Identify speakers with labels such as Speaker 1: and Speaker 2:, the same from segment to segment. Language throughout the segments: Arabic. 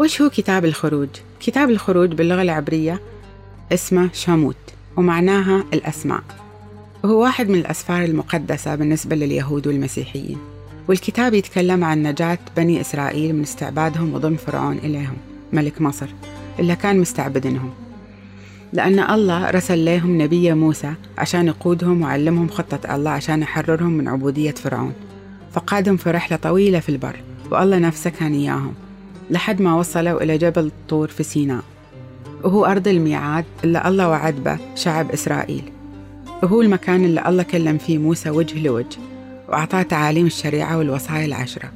Speaker 1: وش هو كتاب الخروج؟ كتاب الخروج باللغة العبرية اسمه شاموت ومعناها الأسماء. وهو واحد من الأسفار المقدسة بالنسبة لليهود والمسيحيين والكتاب يتكلم عن نجاة بني إسرائيل من استعبادهم وظلم فرعون إليهم ملك مصر اللي كان مستعبدنهم لأن الله رسل لهم نبي موسى عشان يقودهم وعلمهم خطة الله عشان يحررهم من عبودية فرعون. فقادهم في رحلة طويلة في البر والله نفسه كان إياهم. لحد ما وصلوا إلى جبل طور في سيناء. وهو أرض الميعاد اللي الله وعد به شعب إسرائيل. وهو المكان اللي الله كلم فيه موسى وجه لوجه وأعطاه تعاليم الشريعة والوصايا العشرة.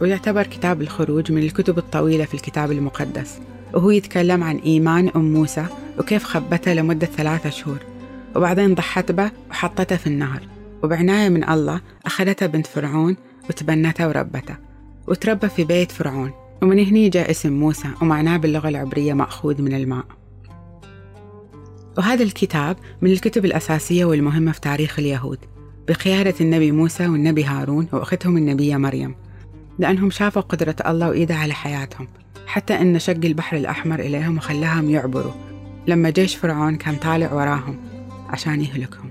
Speaker 1: ويعتبر كتاب الخروج من الكتب الطويلة في الكتاب المقدس. وهو يتكلم عن إيمان أم موسى وكيف خبته لمدة ثلاثة شهور. وبعدين ضحت به وحطته في النهر. وبعناية من الله أخذته بنت فرعون وتبنته وربته. وتربى في بيت فرعون. ومن هني جاء اسم موسى ومعناه باللغة العبرية مأخوذ من الماء. وهذا الكتاب من الكتب الأساسية والمهمة في تاريخ اليهود بقيادة النبي موسى والنبي هارون وأختهم النبية مريم لأنهم شافوا قدرة الله وإيده على حياتهم حتى أن شق البحر الأحمر إليهم وخلاهم يعبروا لما جيش فرعون كان طالع وراهم عشان يهلكهم.